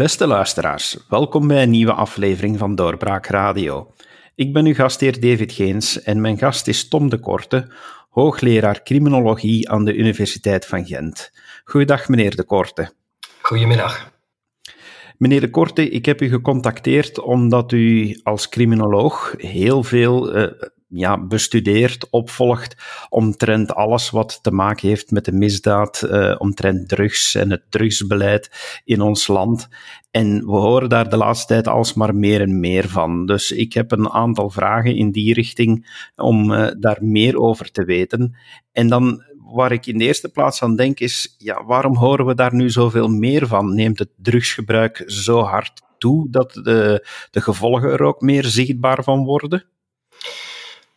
Beste luisteraars, welkom bij een nieuwe aflevering van Doorbraak Radio. Ik ben uw gastheer David Geens en mijn gast is Tom de Korte, hoogleraar criminologie aan de Universiteit van Gent. Goedendag, meneer de Korte. Goedemiddag. Meneer de Korte, ik heb u gecontacteerd omdat u als criminoloog heel veel uh, ja, bestudeert, opvolgt omtrent alles wat te maken heeft met de misdaad, uh, omtrent drugs en het drugsbeleid in ons land. En we horen daar de laatste tijd alsmaar meer en meer van. Dus ik heb een aantal vragen in die richting om uh, daar meer over te weten. En dan waar ik in de eerste plaats aan denk is, ja, waarom horen we daar nu zoveel meer van? Neemt het drugsgebruik zo hard toe dat de, de gevolgen er ook meer zichtbaar van worden?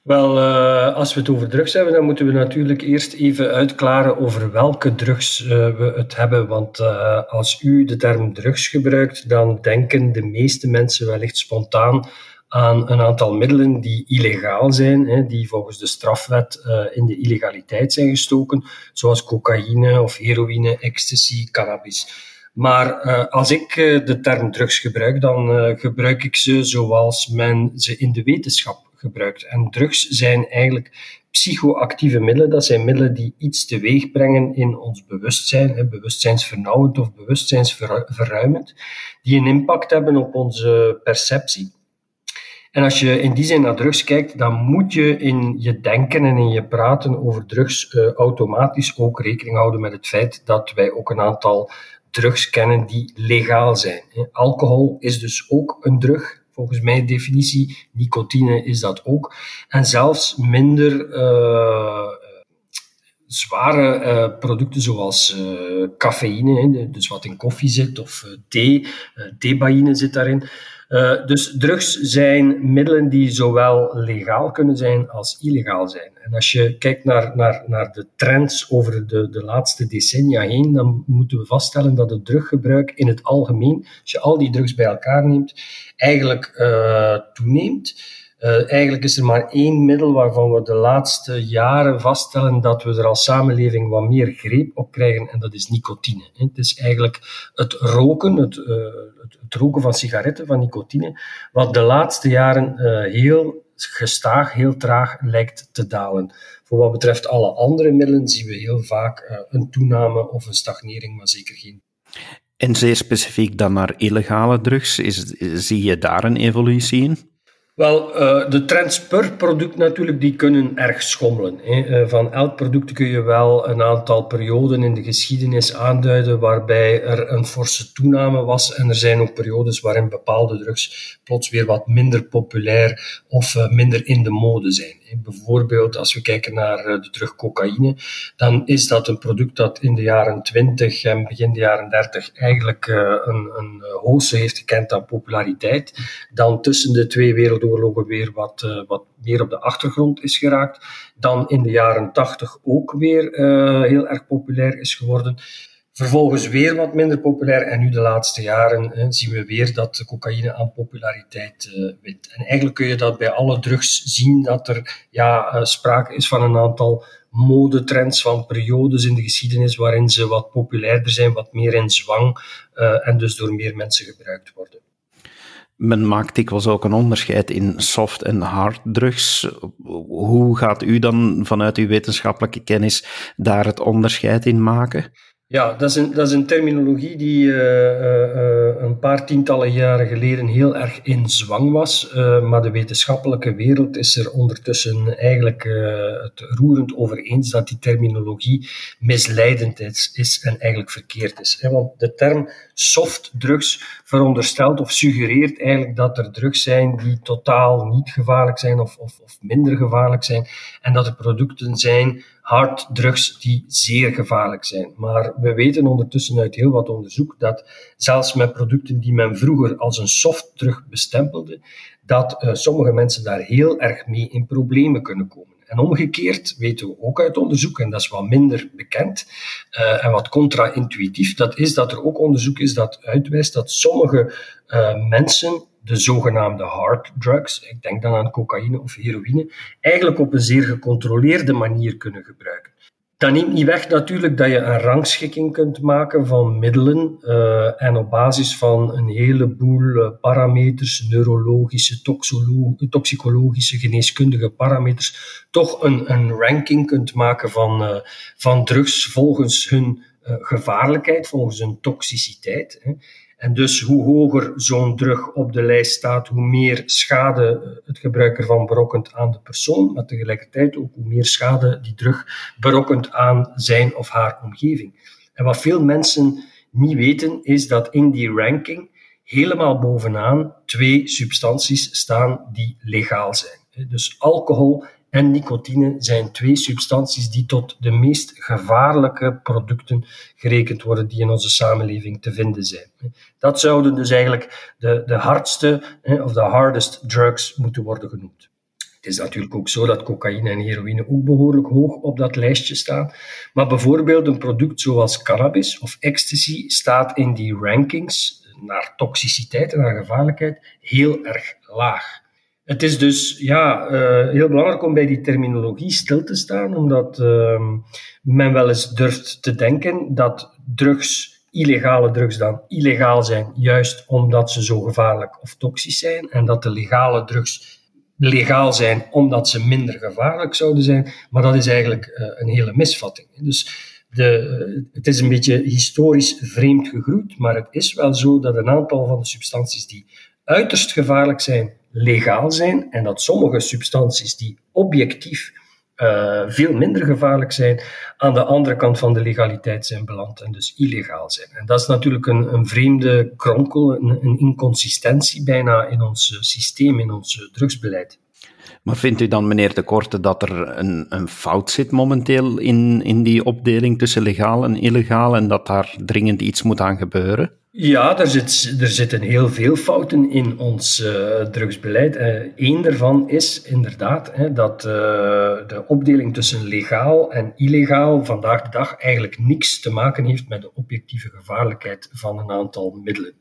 Wel, uh, als we het over drugs hebben, dan moeten we natuurlijk eerst even uitklaren over welke drugs uh, we het hebben. Want uh, als u de term drugs gebruikt, dan denken de meeste mensen wellicht spontaan aan een aantal middelen die illegaal zijn, hè, die volgens de strafwet in de illegaliteit zijn gestoken, zoals cocaïne of heroïne, ecstasy, cannabis. Maar als ik de term drugs gebruik, dan gebruik ik ze zoals men ze in de wetenschap gebruikt. En drugs zijn eigenlijk psychoactieve middelen. Dat zijn middelen die iets teweeg brengen in ons bewustzijn, bewustzijnsvernauwend of bewustzijnsverruimend, die een impact hebben op onze perceptie. En als je in die zin naar drugs kijkt, dan moet je in je denken en in je praten over drugs uh, automatisch ook rekening houden met het feit dat wij ook een aantal drugs kennen die legaal zijn. Alcohol is dus ook een drug, volgens mijn definitie. Nicotine is dat ook. En zelfs minder uh, zware uh, producten zoals uh, cafeïne, dus wat in koffie zit, of thee, theebaïne zit daarin. Uh, dus drugs zijn middelen die zowel legaal kunnen zijn als illegaal zijn. En als je kijkt naar, naar, naar de trends over de, de laatste decennia heen, dan moeten we vaststellen dat het druggebruik in het algemeen, als je al die drugs bij elkaar neemt, eigenlijk uh, toeneemt. Uh, eigenlijk is er maar één middel waarvan we de laatste jaren vaststellen dat we er als samenleving wat meer greep op krijgen, en dat is nicotine. Het is eigenlijk het roken, het, uh, het, het roken van sigaretten, van nicotine, wat de laatste jaren uh, heel gestaag, heel traag lijkt te dalen. Voor wat betreft alle andere middelen zien we heel vaak een toename of een stagnering, maar zeker geen. En zeer specifiek dan naar illegale drugs, is, zie je daar een evolutie in? Wel, uh, de trends per product natuurlijk, die kunnen erg schommelen. Hè. Uh, van elk product kun je wel een aantal perioden in de geschiedenis aanduiden waarbij er een forse toename was. En er zijn ook periodes waarin bepaalde drugs plots weer wat minder populair of uh, minder in de mode zijn. Bijvoorbeeld, als we kijken naar de drug cocaïne, dan is dat een product dat in de jaren 20 en begin de jaren 30 eigenlijk een, een hoogste heeft gekend aan populariteit. Dan tussen de twee wereldoorlogen weer wat, wat meer op de achtergrond is geraakt. Dan in de jaren tachtig ook weer heel erg populair is geworden. Vervolgens weer wat minder populair en nu de laatste jaren zien we weer dat de cocaïne aan populariteit uh, wint. En eigenlijk kun je dat bij alle drugs zien dat er ja, sprake is van een aantal modetrends van periodes in de geschiedenis waarin ze wat populairder zijn, wat meer in zwang en dus door meer mensen gebruikt worden men maakt dikwijls ook een onderscheid in soft en hard drugs. Hoe gaat u dan vanuit uw wetenschappelijke kennis daar het onderscheid in maken? Ja, dat is een, dat is een terminologie die uh, uh, een paar tientallen jaren geleden heel erg in zwang was. Maar de wetenschappelijke wereld is er ondertussen eigenlijk het roerend over eens dat die terminologie misleidend is, is en eigenlijk verkeerd is. Want de term soft drugs veronderstelt of suggereert eigenlijk dat er drugs zijn die totaal niet gevaarlijk zijn of, of, of minder gevaarlijk zijn. En dat er producten zijn harddrugs die zeer gevaarlijk zijn. Maar we weten ondertussen uit heel wat onderzoek dat zelfs met producten die men vroeger als een softdrug bestempelde, dat uh, sommige mensen daar heel erg mee in problemen kunnen komen. En omgekeerd weten we ook uit onderzoek, en dat is wat minder bekend uh, en wat contra-intuïtief, dat is dat er ook onderzoek is dat uitwijst dat sommige uh, mensen de zogenaamde hard drugs, ik denk dan aan cocaïne of heroïne, eigenlijk op een zeer gecontroleerde manier kunnen gebruiken. Dat neemt niet weg natuurlijk dat je een rangschikking kunt maken van middelen uh, en op basis van een heleboel uh, parameters, neurologische, toxicologische, geneeskundige parameters, toch een, een ranking kunt maken van, uh, van drugs volgens hun gevaarlijkheid, volgens hun toxiciteit. Hè. En dus hoe hoger zo'n drug op de lijst staat, hoe meer schade het gebruik ervan berokkent aan de persoon, maar tegelijkertijd ook hoe meer schade die drug berokkent aan zijn of haar omgeving. En wat veel mensen niet weten, is dat in die ranking helemaal bovenaan twee substanties staan die legaal zijn. Dus alcohol en nicotine zijn twee substanties die tot de meest gevaarlijke producten gerekend worden die in onze samenleving te vinden zijn. Dat zouden dus eigenlijk de, de hardste of de hardest drugs moeten worden genoemd. Het is natuurlijk ook zo dat cocaïne en heroïne ook behoorlijk hoog op dat lijstje staan. Maar bijvoorbeeld een product zoals cannabis of ecstasy staat in die rankings naar toxiciteit en naar gevaarlijkheid heel erg laag. Het is dus ja, uh, heel belangrijk om bij die terminologie stil te staan, omdat uh, men wel eens durft te denken dat drugs, illegale drugs dan illegaal zijn, juist omdat ze zo gevaarlijk of toxisch zijn, en dat de legale drugs legaal zijn omdat ze minder gevaarlijk zouden zijn. Maar dat is eigenlijk uh, een hele misvatting. Dus de, het is een beetje historisch vreemd gegroeid, maar het is wel zo dat een aantal van de substanties die uiterst gevaarlijk zijn, legaal zijn en dat sommige substanties die objectief uh, veel minder gevaarlijk zijn, aan de andere kant van de legaliteit zijn beland en dus illegaal zijn. En dat is natuurlijk een, een vreemde kronkel, een, een, inconsistentie bijna in ons systeem, in ons drugsbeleid. Maar vindt u dan, meneer De Korte, dat er een, een fout zit momenteel in, in die opdeling tussen legaal en illegaal en dat daar dringend iets moet aan gebeuren? Ja, er, zit, er zitten heel veel fouten in ons uh, drugsbeleid. Eén uh, daarvan is inderdaad hè, dat uh, de opdeling tussen legaal en illegaal vandaag de dag eigenlijk niks te maken heeft met de objectieve gevaarlijkheid van een aantal middelen.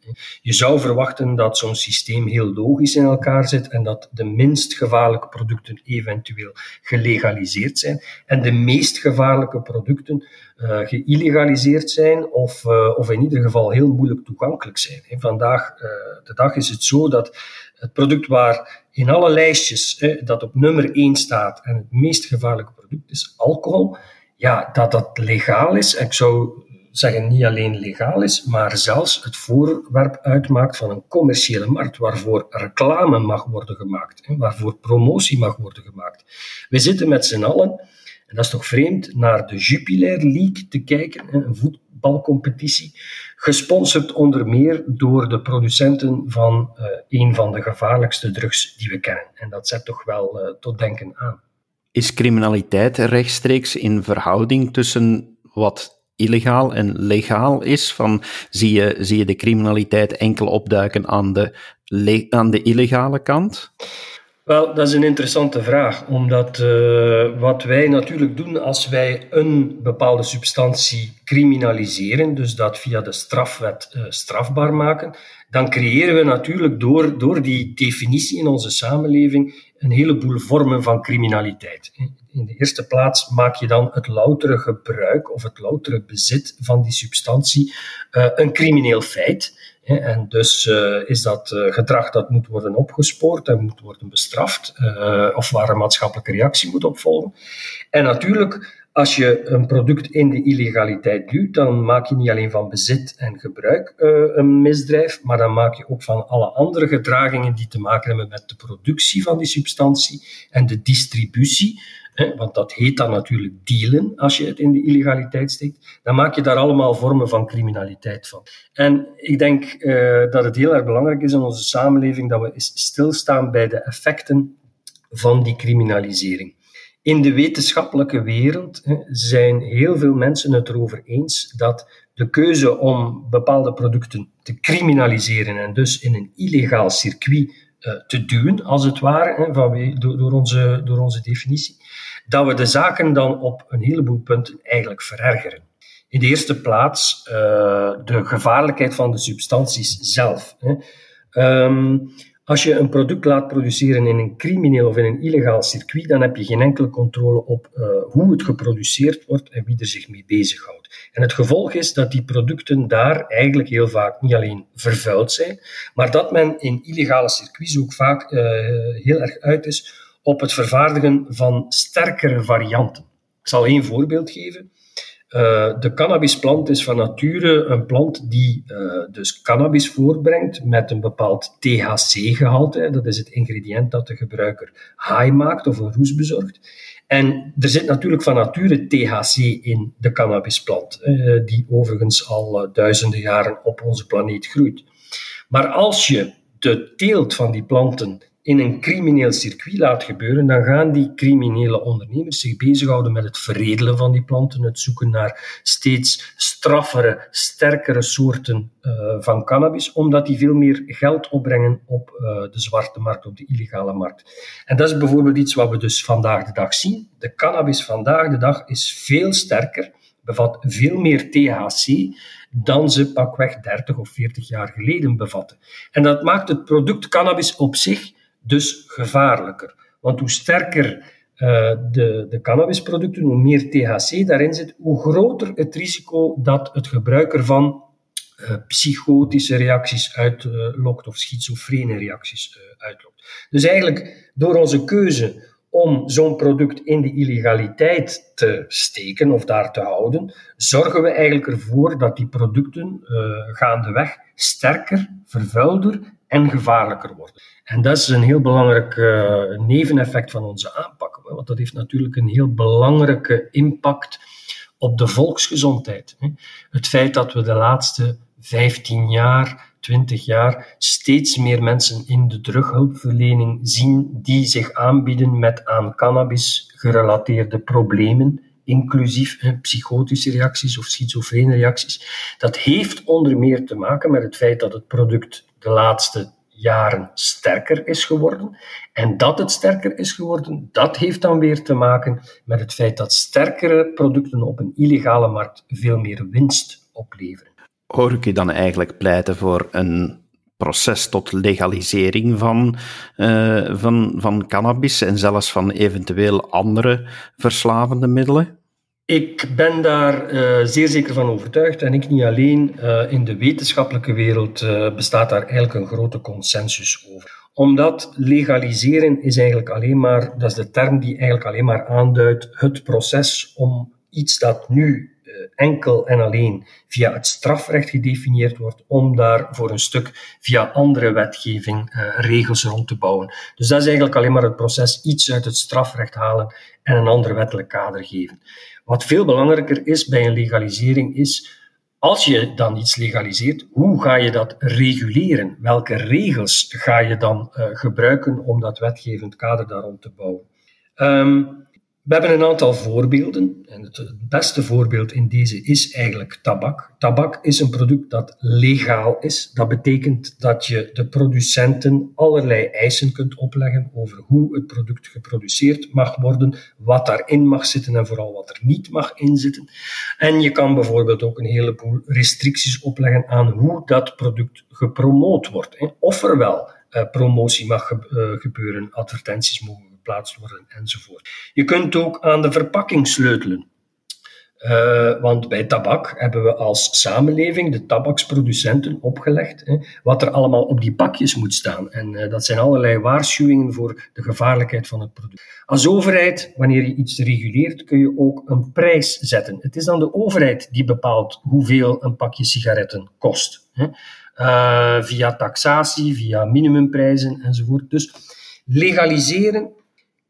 Je zou verwachten dat zo'n systeem heel logisch in elkaar zit en dat de minst gevaarlijke producten eventueel gelegaliseerd zijn en de meest gevaarlijke producten uh, geïllegaliseerd zijn of, uh, of in ieder geval heel moeilijk toegankelijk zijn. Vandaag uh, de dag is het zo dat het product waar in alle lijstjes dat op nummer 1 staat en het meest gevaarlijke product is alcohol, ja, dat dat legaal is. Ik zou zeggen niet alleen legaal is, maar zelfs het voorwerp uitmaakt van een commerciële markt, waarvoor reclame mag worden gemaakt, waarvoor promotie mag worden gemaakt. We zitten met z'n allen en dat is toch vreemd, naar de Jupiler League te kijken, een voetbalcompetitie, gesponsord onder meer door de producenten van uh, een van de gevaarlijkste drugs die we kennen. En dat zet toch wel uh, tot denken aan. Is criminaliteit rechtstreeks in verhouding tussen wat illegaal en legaal is? Van, zie, je, zie je de criminaliteit enkel opduiken aan de, aan de illegale kant? Wel, dat is een interessante vraag, omdat uh, wat wij natuurlijk doen als wij een bepaalde substantie criminaliseren, dus dat via de strafwet uh, strafbaar maken, dan creëren we natuurlijk door, door die definitie in onze samenleving een heleboel vormen van criminaliteit. In de eerste plaats maak je dan het loutere gebruik of het loutere bezit van die substantie uh, een crimineel feit. En dus uh, is dat uh, gedrag dat moet worden opgespoord en moet worden bestraft, uh, of waar een maatschappelijke reactie moet opvolgen. En natuurlijk, als je een product in de illegaliteit duwt, dan maak je niet alleen van bezit en gebruik een misdrijf, maar dan maak je ook van alle andere gedragingen die te maken hebben met de productie van die substantie en de distributie want dat heet dan natuurlijk dealen als je het in de illegaliteit steekt, dan maak je daar allemaal vormen van criminaliteit van. En ik denk uh, dat het heel erg belangrijk is in onze samenleving dat we stilstaan bij de effecten van die criminalisering. In de wetenschappelijke wereld zijn heel veel mensen het erover eens dat de keuze om bepaalde producten te criminaliseren en dus in een illegaal circuit te duwen, als het ware, van, door, door, onze, door onze definitie, dat we de zaken dan op een heleboel punten eigenlijk verergeren. In de eerste plaats uh, de gevaarlijkheid van de substanties zelf. Hè. Um, Als je een product laat produceren in een crimineel of in een illegaal circuit, dan heb je geen enkele controle op uh, hoe het geproduceerd wordt en wie er zich mee bezighoudt. En het gevolg is dat die producten daar eigenlijk heel vaak niet alleen vervuild zijn, maar dat men in illegale circuits ook vaak uh, heel erg uit is op het vervaardigen van sterkere varianten. Ik zal één voorbeeld geven. Uh, de cannabisplant is van nature een plant die uh, dus cannabis voortbrengt met een bepaald THC-gehalte. Dat is het ingrediënt dat de gebruiker high maakt of een roes bezorgt. En er zit natuurlijk van nature THC in de cannabisplant, uh, die overigens al duizenden jaren op onze planeet groeit. Maar als je de teelt van die planten in een crimineel circuit laat gebeuren, dan gaan die criminele ondernemers zich bezighouden met het veredelen van die planten, het zoeken naar steeds straffere, sterkere soorten uh, van cannabis, omdat die veel meer geld opbrengen op uh, de zwarte markt, op de illegale markt. En dat is bijvoorbeeld iets wat we dus vandaag de dag zien. De cannabis vandaag de dag is veel sterker, bevat veel meer THC dan ze pakweg 30 of 40 jaar geleden bevatten. En dat maakt het product cannabis op zich dus gevaarlijker. Want hoe sterker uh, de, de cannabisproducten, hoe meer THC daarin zit, hoe groter het risico dat het gebruik ervan uh, psychotische reacties uitlokt of schizofrene reacties uh, uitlokt. Dus eigenlijk door onze keuze om zo'n product in de illegaliteit te steken of daar te houden, zorgen we eigenlijk ervoor dat die producten gaandeweg sterker, vervuilder en gevaarlijker worden. En dat is een heel belangrijk uh, neveneffect van onze aanpak, want dat heeft natuurlijk een heel belangrijke impact op de volksgezondheid. Het feit dat we de laatste 15 jaar 20 jaar steeds meer mensen in de terughulpverlening zien die zich aanbieden met aan cannabis gerelateerde problemen, inclusief psychotische reacties of schizofrene reacties. Dat heeft onder meer te maken met het feit dat het product de laatste jaren sterker is geworden. En dat het sterker is geworden, dat heeft dan weer te maken met het feit dat sterkere producten op een illegale markt veel meer winst opleveren. Hoor ik je dan eigenlijk pleiten voor een proces tot legalisering van, uh, van, van cannabis en zelfs van eventueel andere verslavende middelen? Ik ben daar uh, zeer zeker van overtuigd en ik niet alleen. Uh, in de wetenschappelijke wereld uh, bestaat daar eigenlijk een grote consensus over. Omdat legaliseren is eigenlijk alleen maar, dat is de term die eigenlijk alleen maar aanduidt, het proces om iets dat nu enkel en alleen via het strafrecht gedefinieerd wordt, om daar voor een stuk via andere wetgeving regels rond te bouwen. Dus dat is eigenlijk alleen maar het proces iets uit het strafrecht halen en een ander wettelijk kader geven. Wat veel belangrijker is bij een legalisering is, als je dan iets legaliseert, hoe ga je dat reguleren? Welke regels ga je dan uh, gebruiken om dat wetgevend kader daarom te bouwen? Um, we hebben een aantal voorbeelden. En het beste voorbeeld in deze is eigenlijk tabak. Tabak is een product dat legaal is. Dat betekent dat je de producenten allerlei eisen kunt opleggen over hoe het product geproduceerd mag worden, wat daarin mag zitten en vooral wat er niet mag inzitten. En je kan bijvoorbeeld ook een heleboel restricties opleggen aan hoe dat product gepromoot wordt. Of er wel uh, promotie mag ge uh, gebeuren, advertenties mogen geplaatst worden enzovoort. Je kunt ook aan de verpakking sleutelen. Uh, want bij tabak hebben we als samenleving de tabaksproducenten opgelegd hè, wat er allemaal op die pakjes moet staan. En uh, dat zijn allerlei waarschuwingen voor de gevaarlijkheid van het product. Als overheid, wanneer je iets reguleert, kun je ook een prijs zetten. Het is dan de overheid die bepaalt hoeveel een pakje sigaretten kost. Hè. Uh, via taxatie, via minimumprijzen enzovoort. Dus legaliseren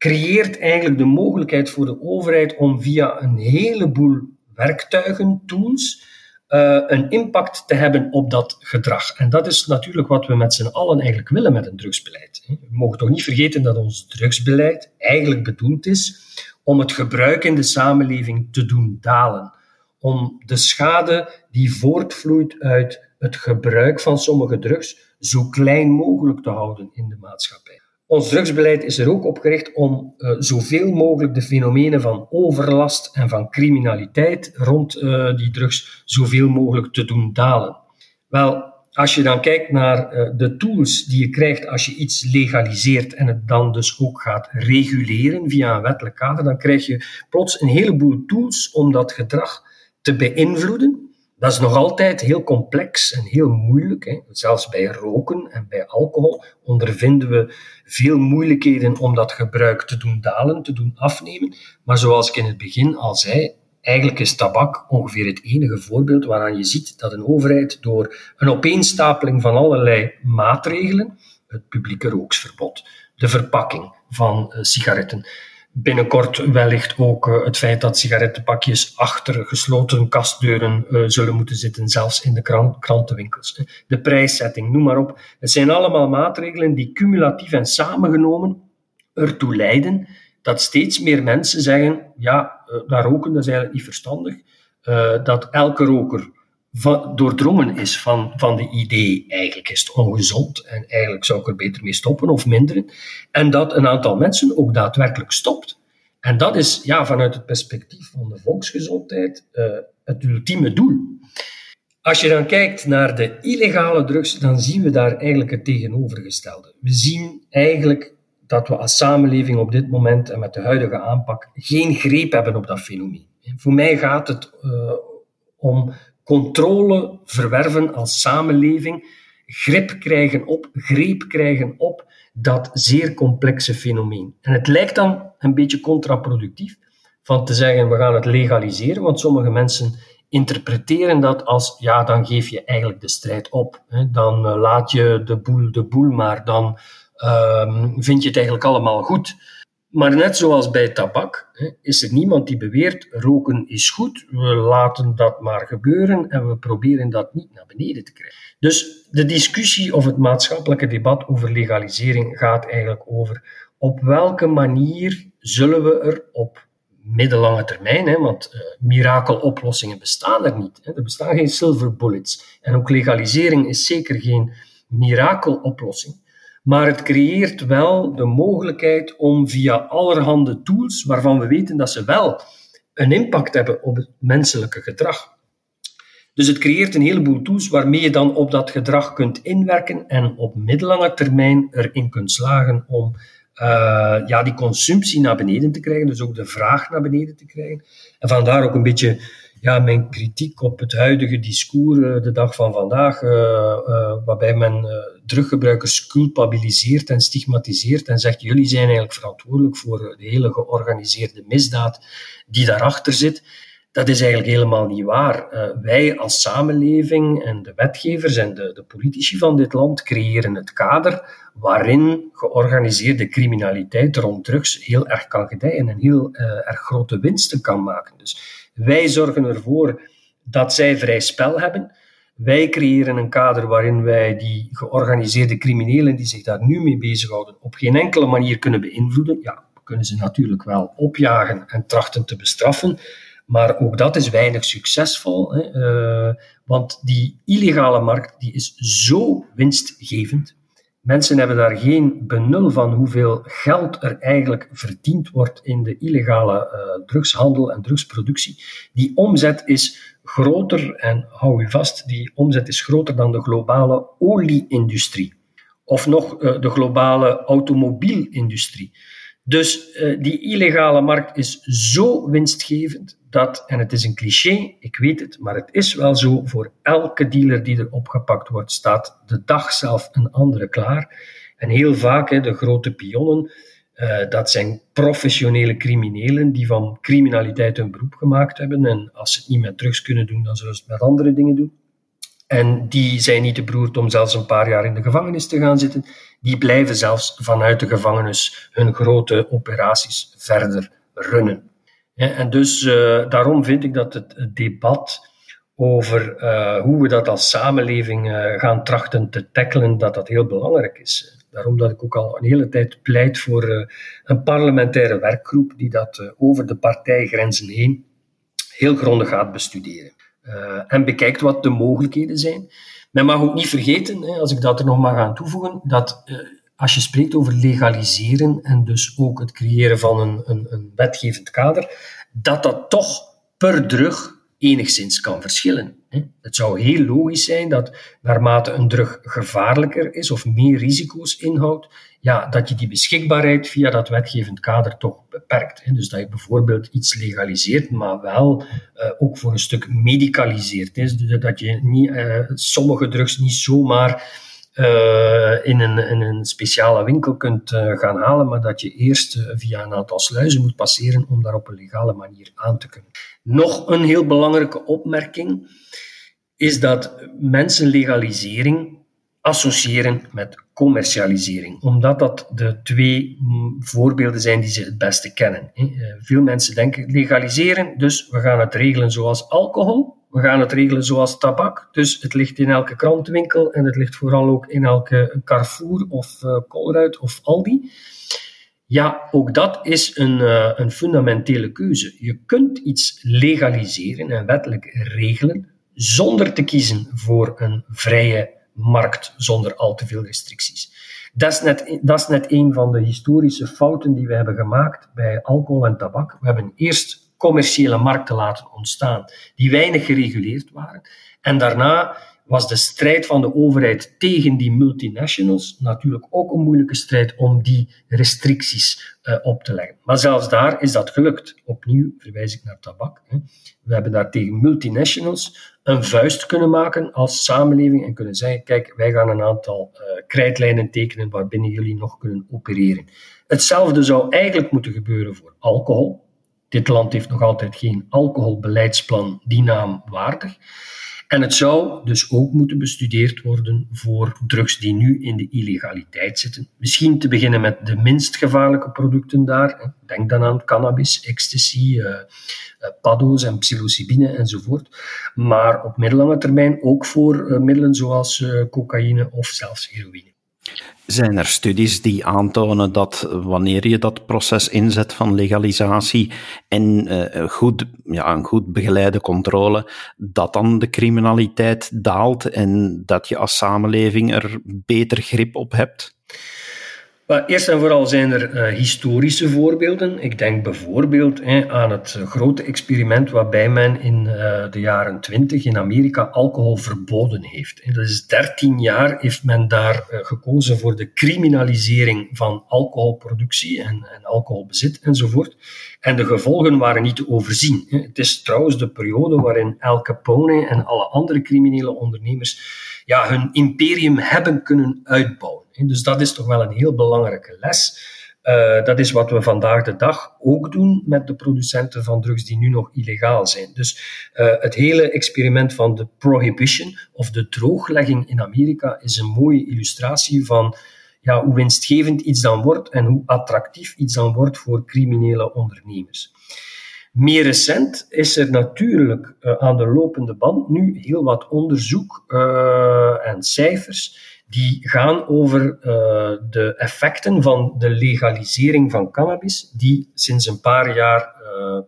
creëert eigenlijk de mogelijkheid voor de overheid om via een heleboel werktuigen, tools, uh, een impact te hebben op dat gedrag. En dat is natuurlijk wat we met z'n allen eigenlijk willen met een drugsbeleid. We mogen toch niet vergeten dat ons drugsbeleid eigenlijk bedoeld is om het gebruik in de samenleving te doen dalen. Om de schade die voortvloeit uit het gebruik van sommige drugs zo klein mogelijk te houden in de maatschappij. Ons drugsbeleid is er ook op gericht om uh, zoveel mogelijk de fenomenen van overlast en van criminaliteit rond uh, die drugs zoveel mogelijk te doen dalen. Wel, als je dan kijkt naar uh, de tools die je krijgt als je iets legaliseert en het dan dus ook gaat reguleren via een wettelijk kader, dan krijg je plots een heleboel tools om dat gedrag te beïnvloeden. Dat is nog altijd heel complex en heel moeilijk. Hè. Zelfs bij roken en bij alcohol ondervinden we veel moeilijkheden om dat gebruik te doen dalen, te doen afnemen. Maar zoals ik in het begin al zei, Eigenlijk is tabak ongeveer het enige voorbeeld waaraan je ziet dat een overheid door een opeenstapeling van allerlei maatregelen, het publieke rooksverbod, de verpakking van uh, sigaretten, binnenkort wellicht ook uh, het feit dat sigarettenpakjes achter gesloten kastdeuren uh, zullen moeten zitten, zelfs in de krant, krantenwinkels. De prijszetting, noem maar op. Het zijn allemaal maatregelen die cumulatief en samengenomen ertoe leiden dat steeds meer mensen zeggen, ja, uh, dat roken is eigenlijk niet verstandig. Dat elke roker doordrongen is van, van de idee, eigenlijk is het ongezond en eigenlijk zou ik er beter mee stoppen of minderen. En dat een aantal mensen ook daadwerkelijk stopt. En dat is ja, vanuit het perspectief van de volksgezondheid uh, het ultieme doel. Als je dan kijkt naar de illegale drugs, dan zien we daar eigenlijk het tegenovergestelde. We zien eigenlijk dat we als samenleving op dit moment en met de huidige aanpak geen greep hebben op dat fenomeen. Voor mij gaat het uh, om controle verwerven als samenleving, grip krijgen op, greep krijgen op dat zeer complexe fenomeen. En het lijkt dan een beetje contraproductief van te zeggen we gaan het legaliseren, want sommige mensen interpreteren dat als ja, dan geef je eigenlijk de strijd op. Dan uh, laat je de boel de boel maar, dan um, vind je het eigenlijk allemaal goed. Maar net zoals bij tabak is er niemand die beweert roken is goed, we laten dat maar gebeuren en we proberen dat niet naar beneden te krijgen. Dus de discussie of het maatschappelijke debat over legalisering gaat eigenlijk over op welke manier zullen we er op middellange termijn, want uh, mirakeloplossingen bestaan er niet. Er bestaan geen silver bullets. En ook legalisering is zeker geen mirakeloplossing. Maar het creëert wel de mogelijkheid om via allerhande tools, waarvan we weten dat ze wel een impact hebben op het menselijke gedrag. Dus het creëert een heleboel tools waarmee je dan op dat gedrag kunt inwerken en op middellange termijn erin kunt slagen om uh, ja, die consumptie naar beneden te krijgen, dus ook de vraag naar beneden te krijgen. En vandaar ook een beetje ja, mijn kritiek op het huidige discours uh, de dag van vandaag, uh, waarbij men druggebruikers culpabiliseert en stigmatiseert en zegt jullie zijn eigenlijk verantwoordelijk voor de hele georganiseerde misdaad die daarachter zit. Dat is eigenlijk helemaal niet waar. Wij als samenleving en de wetgevers en de, de, politici van dit land creëren het kader waarin georganiseerde criminaliteit rond drugs heel erg kan gedijen en heel erg grote winsten kan maken. Dus wij zorgen ervoor dat zij vrij spel hebben. Wij creëren een kader waarin wij die georganiseerde criminelen die zich daar nu mee bezighouden op geen enkele manier kunnen beïnvloeden. Ja, we kunnen ze natuurlijk wel opjagen en trachten te bestraffen, maar ook dat is weinig succesvol, hè, uh, want die illegale markt die is zo winstgevend. Mensen hebben daar geen benul van hoeveel geld er eigenlijk verdiend wordt in de illegale uh, drugshandel en drugsproductie. Die omzet is groter, en hou u vast, die omzet is groter dan de globale olieindustrie. Of nog uh, de globale automobielindustrie. Dus uh, die illegale markt is zo winstgevend dat, en het is een cliché, ik weet het, maar het is wel zo, voor elke dealer die er opgepakt wordt, staat de dag zelf een andere klaar. En heel vaak, hè, de grote pionnen, uh, dat zijn professionele criminelen die van criminaliteit hun beroep gemaakt hebben. En als ze het niet met drugs kunnen doen, dan zullen ze het met andere dingen doen. En die zijn niet te beroerd om zelfs een paar jaar in de gevangenis te gaan zitten. Die blijven zelfs vanuit de gevangenis hun grote operaties verder runnen. En dus uh, daarom vind ik dat het, debat over uh, hoe we dat als samenleving uh, gaan trachten te tackelen, dat dat heel belangrijk is. Daarom dat ik ook al een hele tijd pleit voor een parlementaire werkgroep die dat over de partijgrenzen heen heel grondig gaat bestuderen. En bekijkt wat de mogelijkheden zijn. Men mag ook niet vergeten, als ik dat er nog mag aan toevoegen, dat als je spreekt over legaliseren en dus ook het creëren van een, een, een wetgevend kader, dat dat toch per drug enigszins kan verschillen. Het zou heel logisch zijn dat naarmate een drug gevaarlijker is of meer risico's inhoudt, ja, dat je die beschikbaarheid via dat wetgevend kader toch beperkt. Dus dat je bijvoorbeeld iets legaliseert, maar wel uh, ook voor een stuk medicaliseert. Dus dat je niet, uh, sommige drugs niet zomaar in, een, een speciale winkel kunt gaan halen, maar dat je eerst via een aantal sluizen moet passeren om daar op een legale manier aan te kunnen. Nog een heel belangrijke opmerking is dat mensen legalisering associëren met commercialisering, omdat dat de twee voorbeelden zijn die ze het beste kennen. Eh, veel mensen denken legaliseren, dus we gaan het regelen zoals alcohol, we gaan het regelen zoals tabak, dus het ligt in elke krantenwinkel en het ligt vooral ook in elke Carrefour of uh, Colruyt of Aldi. Ja, ook dat is een, uh, een fundamentele keuze. Je kunt iets legaliseren en wettelijk regelen zonder te kiezen voor een vrije markt zonder al te veel restricties. Dat is, net, dat is net een van de historische fouten die we hebben gemaakt bij alcohol en tabak. We hebben eerst commerciële markten laten ontstaan die weinig gereguleerd waren. En daarna was de strijd van de overheid tegen die multinationals natuurlijk ook een moeilijke strijd om die restricties uh, op te leggen. Maar zelfs daar is dat gelukt. Opnieuw verwijs ik naar tabak. Hè. We hebben daar tegen multinationals een vuist kunnen maken als samenleving en kunnen zeggen: kijk, wij gaan een aantal uh, krijtlijnen tekenen waarbinnen jullie nog kunnen opereren. Hetzelfde zou eigenlijk moeten gebeuren voor alcohol. Dit land heeft nog altijd geen alcoholbeleidsplan die naam waardig. En het zou dus ook moeten bestudeerd worden voor drugs die nu in de illegaliteit zitten. Misschien te beginnen met de minst gevaarlijke producten daar. Denk dan aan cannabis, ecstasy, uh, paddo's en psilocybine enzovoort. Maar op middellange termijn ook voor uh, middelen zoals cocaïne of zelfs heroïne. Zijn er studies die aantonen dat wanneer je dat proces inzet van legalisatie en uh, goed, ja, een goed begeleide controle, dat dan de criminaliteit daalt en dat je als samenleving er beter grip op hebt? Eerst en vooral zijn er uh, historische voorbeelden. Ik denk bijvoorbeeld aan het grote experiment waarbij men in uh, de jaren 20 in Amerika alcohol verboden heeft. dat is 13 jaar heeft men daar gekozen voor de criminalisering van alcoholproductie en, en, alcoholbezit enzovoort. En de gevolgen waren niet te overzien. Het is trouwens de periode waarin Al Capone en alle andere criminele ondernemers ja, hun imperium hebben kunnen uitbouwen. Dus dat is toch wel een heel belangrijke les. Uh, dat is wat we vandaag de dag ook doen met de producenten van drugs die nu nog illegaal zijn. Dus uh, het hele experiment van de prohibition of de drooglegging in Amerika is een mooie illustratie van ja, hoe winstgevend iets dan wordt en hoe attractief iets dan wordt voor criminele ondernemers. Meer recent is er natuurlijk uh, aan de lopende band nu heel wat onderzoek en cijfers die gaan over uh, de effecten van de legalisering van cannabis, die sinds een paar jaar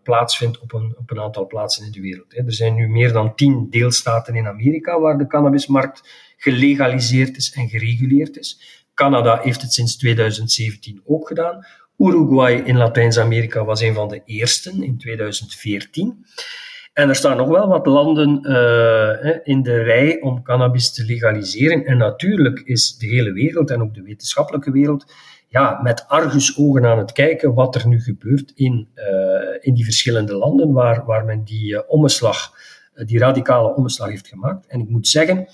plaatsvindt op een, op een aantal plaatsen in de wereld. Er zijn nu meer dan tien deelstaten in Amerika waar de cannabismarkt gelegaliseerd is en gereguleerd is. Canada heeft het sinds 2017 ook gedaan. Uruguay in Latijns-Amerika was een van de eersten in 2014. En er staan nog wel wat landen uh, in de rij om cannabis te legaliseren. En natuurlijk is de hele wereld en ook de wetenschappelijke wereld ja, met argusogen aan het kijken wat er nu gebeurt in, uh, in die verschillende landen waar, waar men die omslag, die radicale omslag heeft gemaakt. En ik moet zeggen,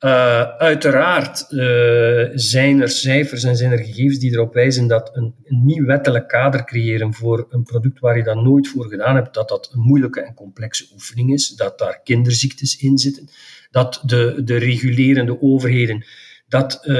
uh, uiteraard uh, zijn er cijfers en zijn er gegevens die erop wijzen dat een, een, nieuw wettelijk kader creëren voor een product waar je dat nooit voor gedaan hebt, dat dat een moeilijke en complexe oefening is, dat daar kinderziektes in zitten, dat de, de regulerende overheden dat uh,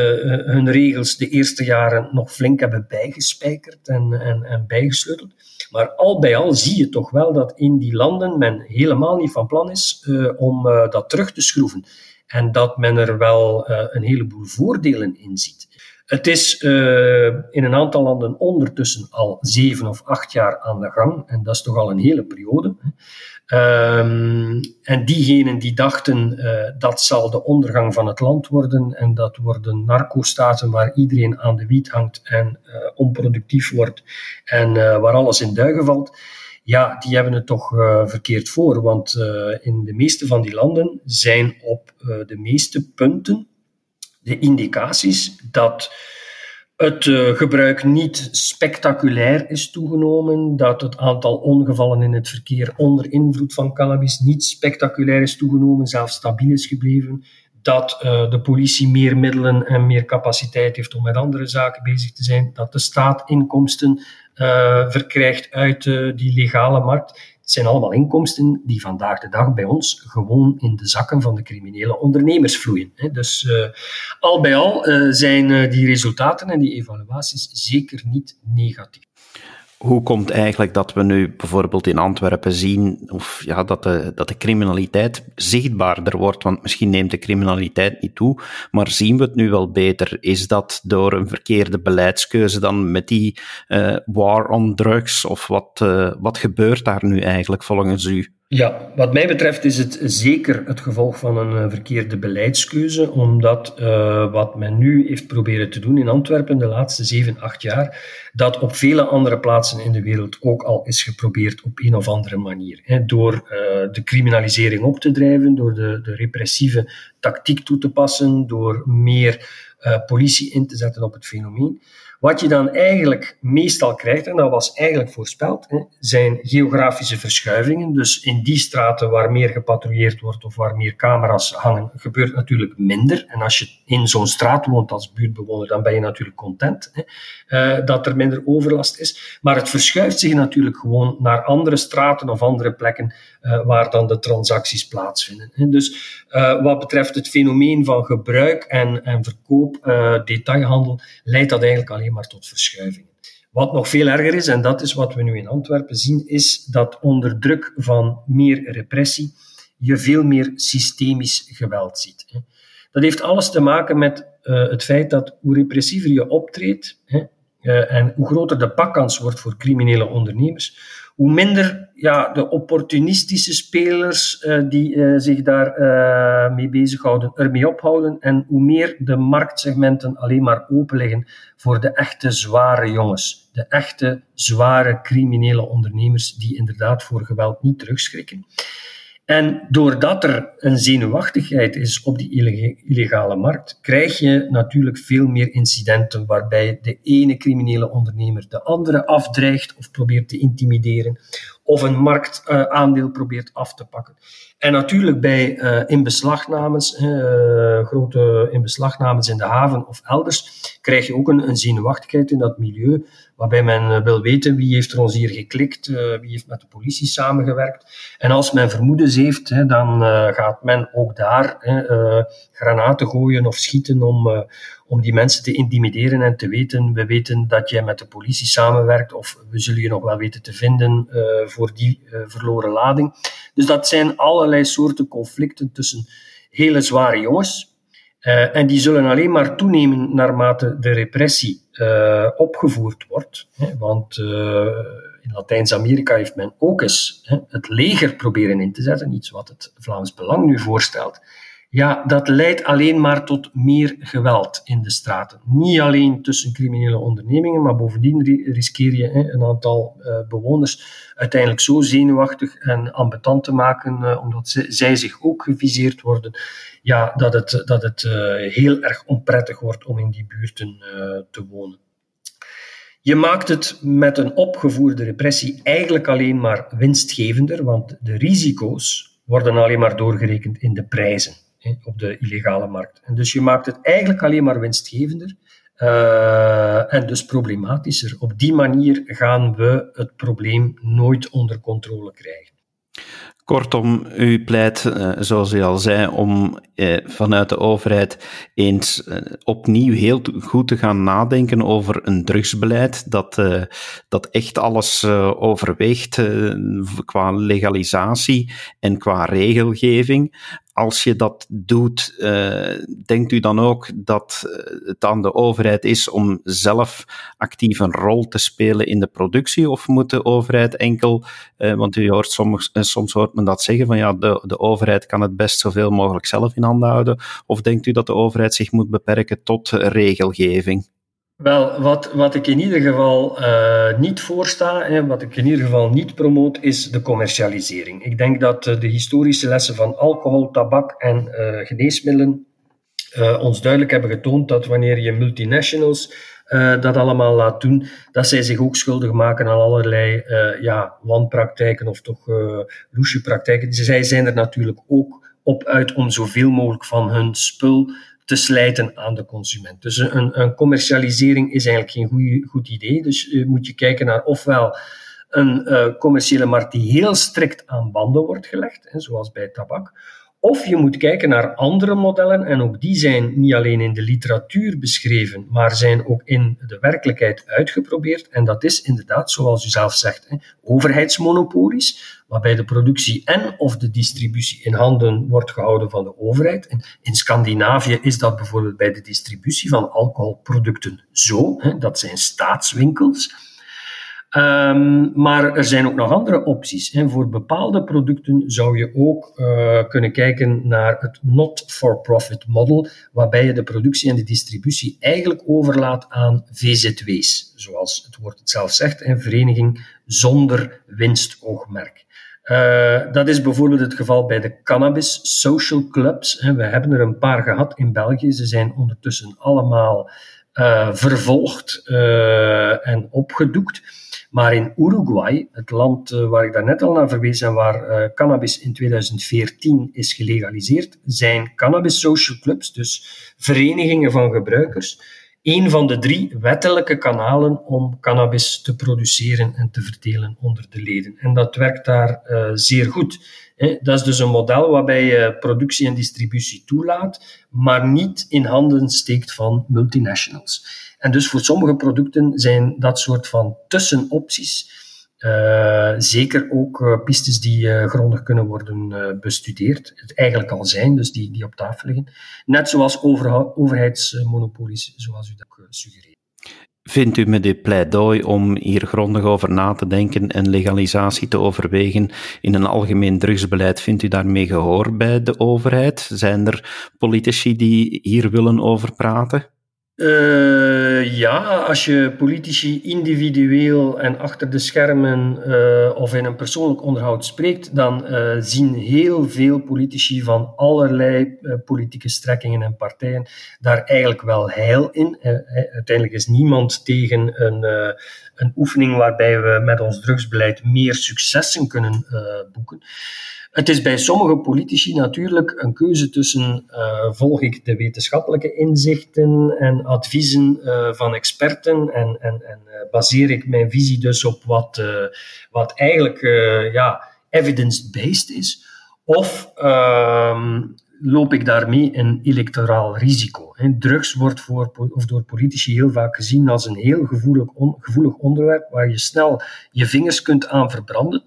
hun regels de eerste jaren nog flink hebben bijgespijkerd en, en, en bijgesleuteld. Maar al bij al zie je toch wel dat in die landen men helemaal niet van plan is om dat terug te schroeven en dat men er wel uh, een heleboel voordelen in ziet. Het is uh, in een aantal landen ondertussen al zeven of acht jaar aan de gang, en dat is toch al een hele periode. Um, en diegenen die dachten uh, dat zal de ondergang van het land worden en dat worden narco-staten waar iedereen aan de wiet hangt en onproductief wordt en waar alles in duigen valt ja, die hebben het toch verkeerd voor. Want in de meeste van die landen zijn op de meeste punten de indicaties dat het gebruik niet spectaculair is toegenomen, dat het aantal ongevallen in het verkeer onder invloed van cannabis niet spectaculair is toegenomen, zelfs stabiel is gebleven, dat uh, de politie meer middelen en meer capaciteit heeft om met andere zaken bezig te zijn, dat de staat inkomsten uh, verkrijgt uit die legale markt. Het zijn allemaal inkomsten die vandaag de dag bij ons gewoon in de zakken van de criminele ondernemers vloeien. Dus uh, al bij al uh, zijn uh, die resultaten en die evaluaties zeker niet negatief hoe komt eigenlijk dat we nu bijvoorbeeld in Antwerpen zien of ja, dat, de, dat de criminaliteit zichtbaarder wordt? Want misschien neemt de criminaliteit niet toe, maar zien we het nu wel beter? Is dat door een verkeerde beleidskeuze dan met die uh, war on drugs? Of wat, uh, wat gebeurt daar nu eigenlijk volgens u? Ja, wat mij betreft is het zeker het gevolg van een eh, verkeerde beleidskeuze, omdat uh, wat men nu heeft proberen te doen in Antwerpen de laatste zeven, acht jaar, dat op vele andere plaatsen in de wereld ook al is geprobeerd op een of andere manier. Hè, door uh, de criminalisering op te drijven, door de, de repressieve tactiek toe te passen, door meer politie in te zetten op het fenomeen. Wat je dan eigenlijk meestal krijgt, en dat was eigenlijk voorspeld, zijn geografische verschuivingen. Dus in die straten waar meer gepatrouilleerd wordt of waar meer camera's hangen, gebeurt natuurlijk minder. En als je in zo'n straat woont als buurtbewoner, dan ben je natuurlijk content uh, dat er minder overlast is. Maar het verschuift zich natuurlijk gewoon naar andere straten of andere plekken uh, waar dan de transacties plaatsvinden. Dus uh, wat betreft het fenomeen van gebruik en, en verkoop, detailhandel, leidt dat eigenlijk alleen maar tot verschuivingen. Wat nog veel erger is, en dat is wat we nu in Antwerpen zien, is dat onder druk van meer repressie je veel meer systemisch geweld ziet. Dat heeft alles te maken met uh, het feit dat hoe repressiever je optreedt uh, en hoe groter de pakkans wordt voor criminele ondernemers, hoe minder ja, de opportunistische spelers uh, die uh, zich daar uh, mee bezighouden, ermee ophouden en hoe meer de marktsegmenten alleen maar open liggen voor de echte zware jongens, de echte zware criminele ondernemers die inderdaad voor geweld niet terugschrikken. En doordat er een zenuwachtigheid is op die illegale markt, krijg je natuurlijk veel meer incidenten waarbij de ene criminele ondernemer de andere afdreigt of probeert te intimideren, of een marktaandeel probeert af te pakken. En natuurlijk bij uh, inbeslagnames, uh, grote inbeslagnames in de haven of elders, krijg je ook een, een zenuwachtigheid in dat milieu, waarbij men eh, wil weten wie heeft er ons hier geklikt, wie heeft met de politie samengewerkt. En als men vermoedens heeft, hè, dan gaat men ook daar hè, granaten gooien of schieten om, om die mensen te intimideren en te weten, we weten dat jij met de politie samenwerkt of we zullen je nog wel weten te vinden voor die verloren lading. Dus dat zijn allerlei soorten conflicten tussen hele zware jongens, uh, en die zullen alleen maar toenemen naarmate de repressie uh, opgevoerd wordt. Hè, want uh, in Latijns-Amerika heeft men ook eens hè, het leger proberen in te zetten, iets wat het Vlaams Belang nu voorstelt. Ja, dat leidt alleen maar tot meer geweld in de straten. Niet alleen tussen criminele ondernemingen, maar bovendien riskeer je een aantal bewoners uiteindelijk zo zenuwachtig en ambetant te maken, omdat ze, zij zich ook geviseerd worden ja, dat het, dat het uh, heel erg onprettig wordt om in die buurten te wonen. Je maakt het met een opgevoerde repressie eigenlijk alleen maar winstgevender, want de risico's worden alleen maar doorgerekend in de prijzen op de illegale markt. En dus je maakt het eigenlijk alleen maar winstgevender. Uh, en dus problematischer. Op die manier gaan we het probleem nooit onder controle krijgen. Kortom, u pleit, uh, zoals u al zei, om uh, vanuit de overheid eens opnieuw heel goed te gaan nadenken over een drugsbeleid dat, dat echt alles overweegt qua legalisatie en qua regelgeving als je dat doet, uh, denkt u dan ook dat het aan de overheid is om zelf actief een rol te spelen in de productie? Of moet de overheid enkel, uh, want u hoort soms, soms hoort men dat zeggen, van ja, de, de overheid kan het best zoveel mogelijk zelf in handen houden? Of denkt u dat de overheid zich moet beperken tot regelgeving? Wel, wat, wat ik in ieder geval uh, niet voorsta, en wat ik in ieder geval niet promoot, is de commercialisering. Ik denk dat uh, de historische lessen van alcohol, tabak en uh, geneesmiddelen ons duidelijk hebben getoond dat wanneer je multinationals dat allemaal laat doen, dat zij zich ook schuldig maken aan allerlei ja, wanpraktijken of toch uh, praktijken. Zij zijn er natuurlijk ook op uit om zoveel mogelijk van hun spul te slijten aan de consument. Dus een, een commercialisering is eigenlijk geen goed idee. Dus uh, moet je kijken naar ofwel een uh, commerciële markt die heel strikt aan banden wordt gelegd, hè, zoals bij tabak, of je moet kijken naar andere modellen, en ook die zijn niet alleen in de literatuur beschreven, maar zijn ook in de werkelijkheid uitgeprobeerd. En dat is inderdaad, zoals u zelf zegt, hè, overheidsmonopolies, waarbij de productie en of de distributie in handen wordt gehouden van de overheid. In Scandinavië is dat bijvoorbeeld bij de distributie van alcoholproducten zo. Dat zijn staatswinkels. Um, maar er zijn ook nog andere opties. En voor bepaalde producten zou je ook uh, kunnen kijken naar het not-for-profit model, waarbij je de productie en de distributie eigenlijk overlaat aan VZW's, zoals het woord het zelf zegt, een vereniging zonder winstoogmerk. Uh, dat is bijvoorbeeld het geval bij de cannabis social clubs. We hebben er een paar gehad in België. Ze zijn ondertussen allemaal uh, vervolgd en opgedoekt. Maar in Uruguay, het land eh, waar ik daarnet al naar verwees en waar uh, cannabis in 2014 is gelegaliseerd, zijn cannabis social clubs, dus verenigingen van gebruikers, een van de drie wettelijke kanalen om cannabis te produceren en te verdelen onder de leden. En dat werkt daar uh, zeer goed. Dat is dus een model waarbij je productie en distributie toelaat, maar niet in handen steekt van multinationals. En dus voor sommige producten zijn dat soort van tussenopties uh, zeker ook uh, pistes die uh, grondig kunnen worden bestudeerd. Het eigenlijk al zijn, dus die, die op tafel liggen. Net zoals over, overheidsmonopolies, zoals u dat suggereert. Vindt u met dit pleidooi om hier grondig over na te denken en legalisatie te overwegen in een algemeen drugsbeleid, vindt u daarmee gehoor bij de overheid? Zijn er politici die hier willen over praten? Uh, ja, als je politici individueel en achter de schermen uh, of in een persoonlijk onderhoud spreekt, dan uh, zien heel veel politici van allerlei politieke strekkingen en partijen daar eigenlijk wel heil in. uiteindelijk is niemand tegen een, een oefening waarbij we met ons drugsbeleid meer successen kunnen boeken. Het is bij sommige politici natuurlijk een keuze tussen uh, volg ik de wetenschappelijke inzichten en adviezen uh, van experten en, en, en uh, baseer ik mijn visie dus op wat, wat eigenlijk ja, evidence-based is, of ehm, loop ik daarmee een electoraal risico. Drugs wordt voor, of door politici heel vaak gezien als een heel gevoelig, gevoelig onderwerp waar je snel je vingers kunt aan verbranden.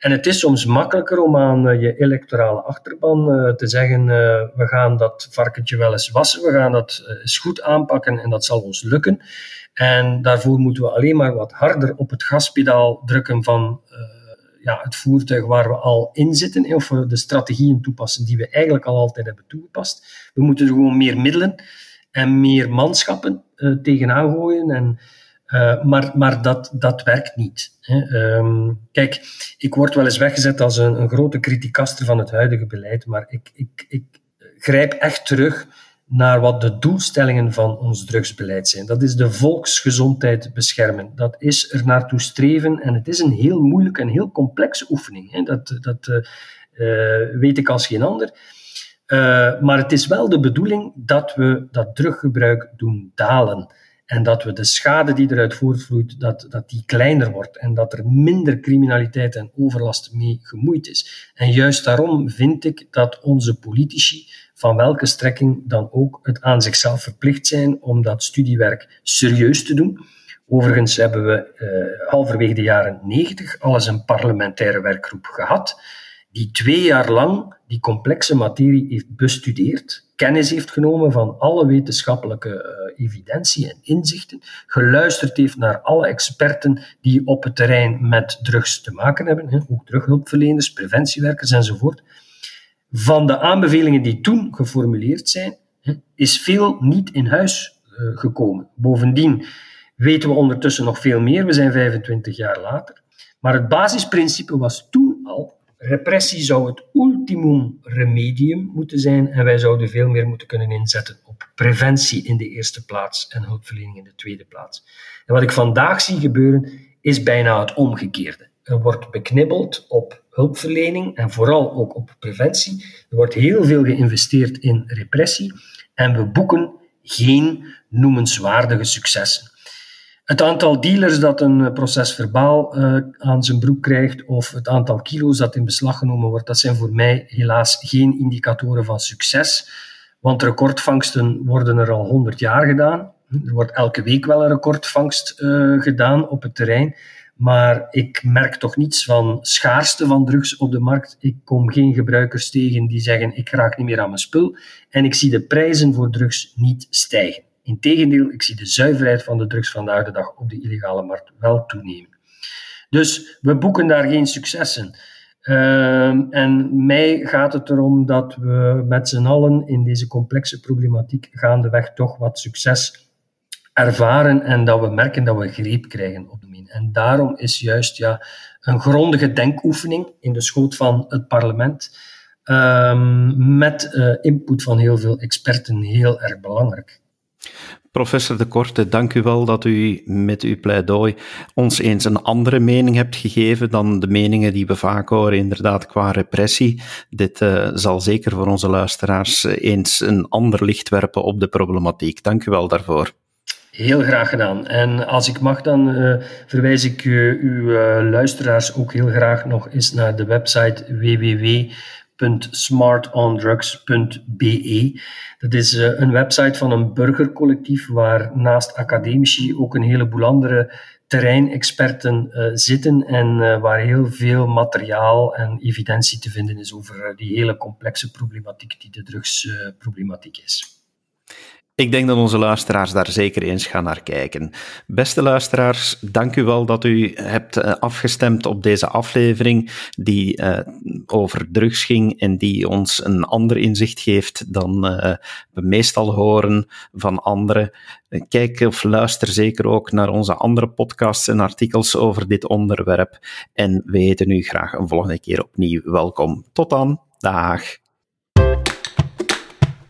En het is soms makkelijker om aan eh, je electorale achterban uh, te zeggen: uh, we gaan dat varkentje wel eens wassen, we gaan dat eens goed aanpakken en dat zal ons lukken. En daarvoor moeten we alleen maar wat harder op het gaspedaal drukken van ja, het voertuig waar we al in zitten, of de strategieën toepassen die we eigenlijk al altijd hebben toegepast. We moeten er gewoon meer middelen en meer manschappen tegenaan gooien. En uh, maar maar dat, dat werkt niet. Hè. Um, kijk, ik word wel eens weggezet als een, een grote criticaster van het huidige beleid, maar ik, ik, ik grijp echt terug naar wat de doelstellingen van ons drugsbeleid zijn. Dat is de volksgezondheid beschermen. Dat is er naartoe streven en het is een heel moeilijke en heel complexe oefening. Hè. Dat, dat uh, weet ik als geen ander. Maar het is wel de bedoeling dat we dat druggebruik doen dalen. En dat we de schade die eruit voortvloeit, dat, dat die kleiner wordt. En dat er minder criminaliteit en overlast mee gemoeid is. En juist daarom vind ik dat onze politici, van welke strekking dan ook, het aan zichzelf verplicht zijn om dat studiewerk serieus te doen. Overigens hebben we uh, halverwege de jaren negentig al eens een parlementaire werkgroep gehad, die twee jaar lang die complexe materie heeft bestudeerd, kennis heeft genomen van alle wetenschappelijke uh, evidentie en inzichten, geluisterd heeft naar alle experten die op het terrein met drugs te maken hebben, hè, ook drughulpverleners, preventiewerkers enzovoort. Van de aanbevelingen die toen geformuleerd zijn, hè, is veel niet in huis gekomen. Bovendien weten we ondertussen nog veel meer. We zijn 25 jaar later. Maar het basisprincipe was toen al: repressie zou het ultimum remedium moeten zijn en wij zouden veel meer moeten kunnen inzetten op preventie in de eerste plaats en hulpverlening in de tweede plaats. En wat ik vandaag zie gebeuren is bijna het omgekeerde. Er wordt beknibbeld op hulpverlening en vooral ook op preventie. Er wordt heel veel geïnvesteerd in repressie en we boeken geen noemenswaardige successen. Het aantal dealers dat een proces verbaal uh, aan zijn broek krijgt of het aantal kilo's dat in beslag genomen wordt, dat zijn voor mij helaas geen indicatoren van succes. Want recordvangsten worden er al 100 jaar gedaan. Er wordt elke week wel een recordvangst uh, gedaan op het terrein. Maar ik merk toch niets van schaarste van drugs op de markt. Ik kom geen gebruikers tegen die zeggen: ik raak niet meer aan mijn spul. En ik zie de prijzen voor drugs niet stijgen. Integendeel, ik zie de zuiverheid van de drugs vandaag de dag op de illegale markt wel toenemen. Dus we boeken daar geen successen. Uh, en mij gaat het erom dat we met z'n allen in deze complexe problematiek gaandeweg toch wat succes ervaren en dat we merken dat we greep krijgen op de min. En daarom is juist ja, een grondige denkoefening in de schoot van het parlement um, met uh, input van heel veel experten heel erg belangrijk. Professor De Korte, dank u wel dat u met uw pleidooi ons eens een andere mening hebt gegeven dan de meningen die we vaak horen, inderdaad, qua repressie. Dit uh, zal zeker voor onze luisteraars eens een ander licht werpen op de problematiek. Dank u wel daarvoor. Heel graag gedaan. En als ik mag, dan uh, verwijs ik uw luisteraars ook heel graag nog eens naar de website www www.smartondrugs.be. Dat is uh, een website van een burgercollectief waar naast academici ook een heleboel andere terreinexperten uh, zitten en uh, waar heel veel materiaal en evidentie te vinden is over die hele complexe problematiek die de drugsproblematiek is. Ik denk dat onze luisteraars daar zeker eens gaan naar kijken. Beste luisteraars, dank u wel dat u hebt uh, afgestemd op deze aflevering die uh, over drugs ging en die ons een ander inzicht geeft dan uh, we meestal horen van anderen. Kijk of luister zeker ook naar onze andere podcasts en artikels over dit onderwerp. En we heten u graag een volgende keer opnieuw welkom. Tot dan. Dag.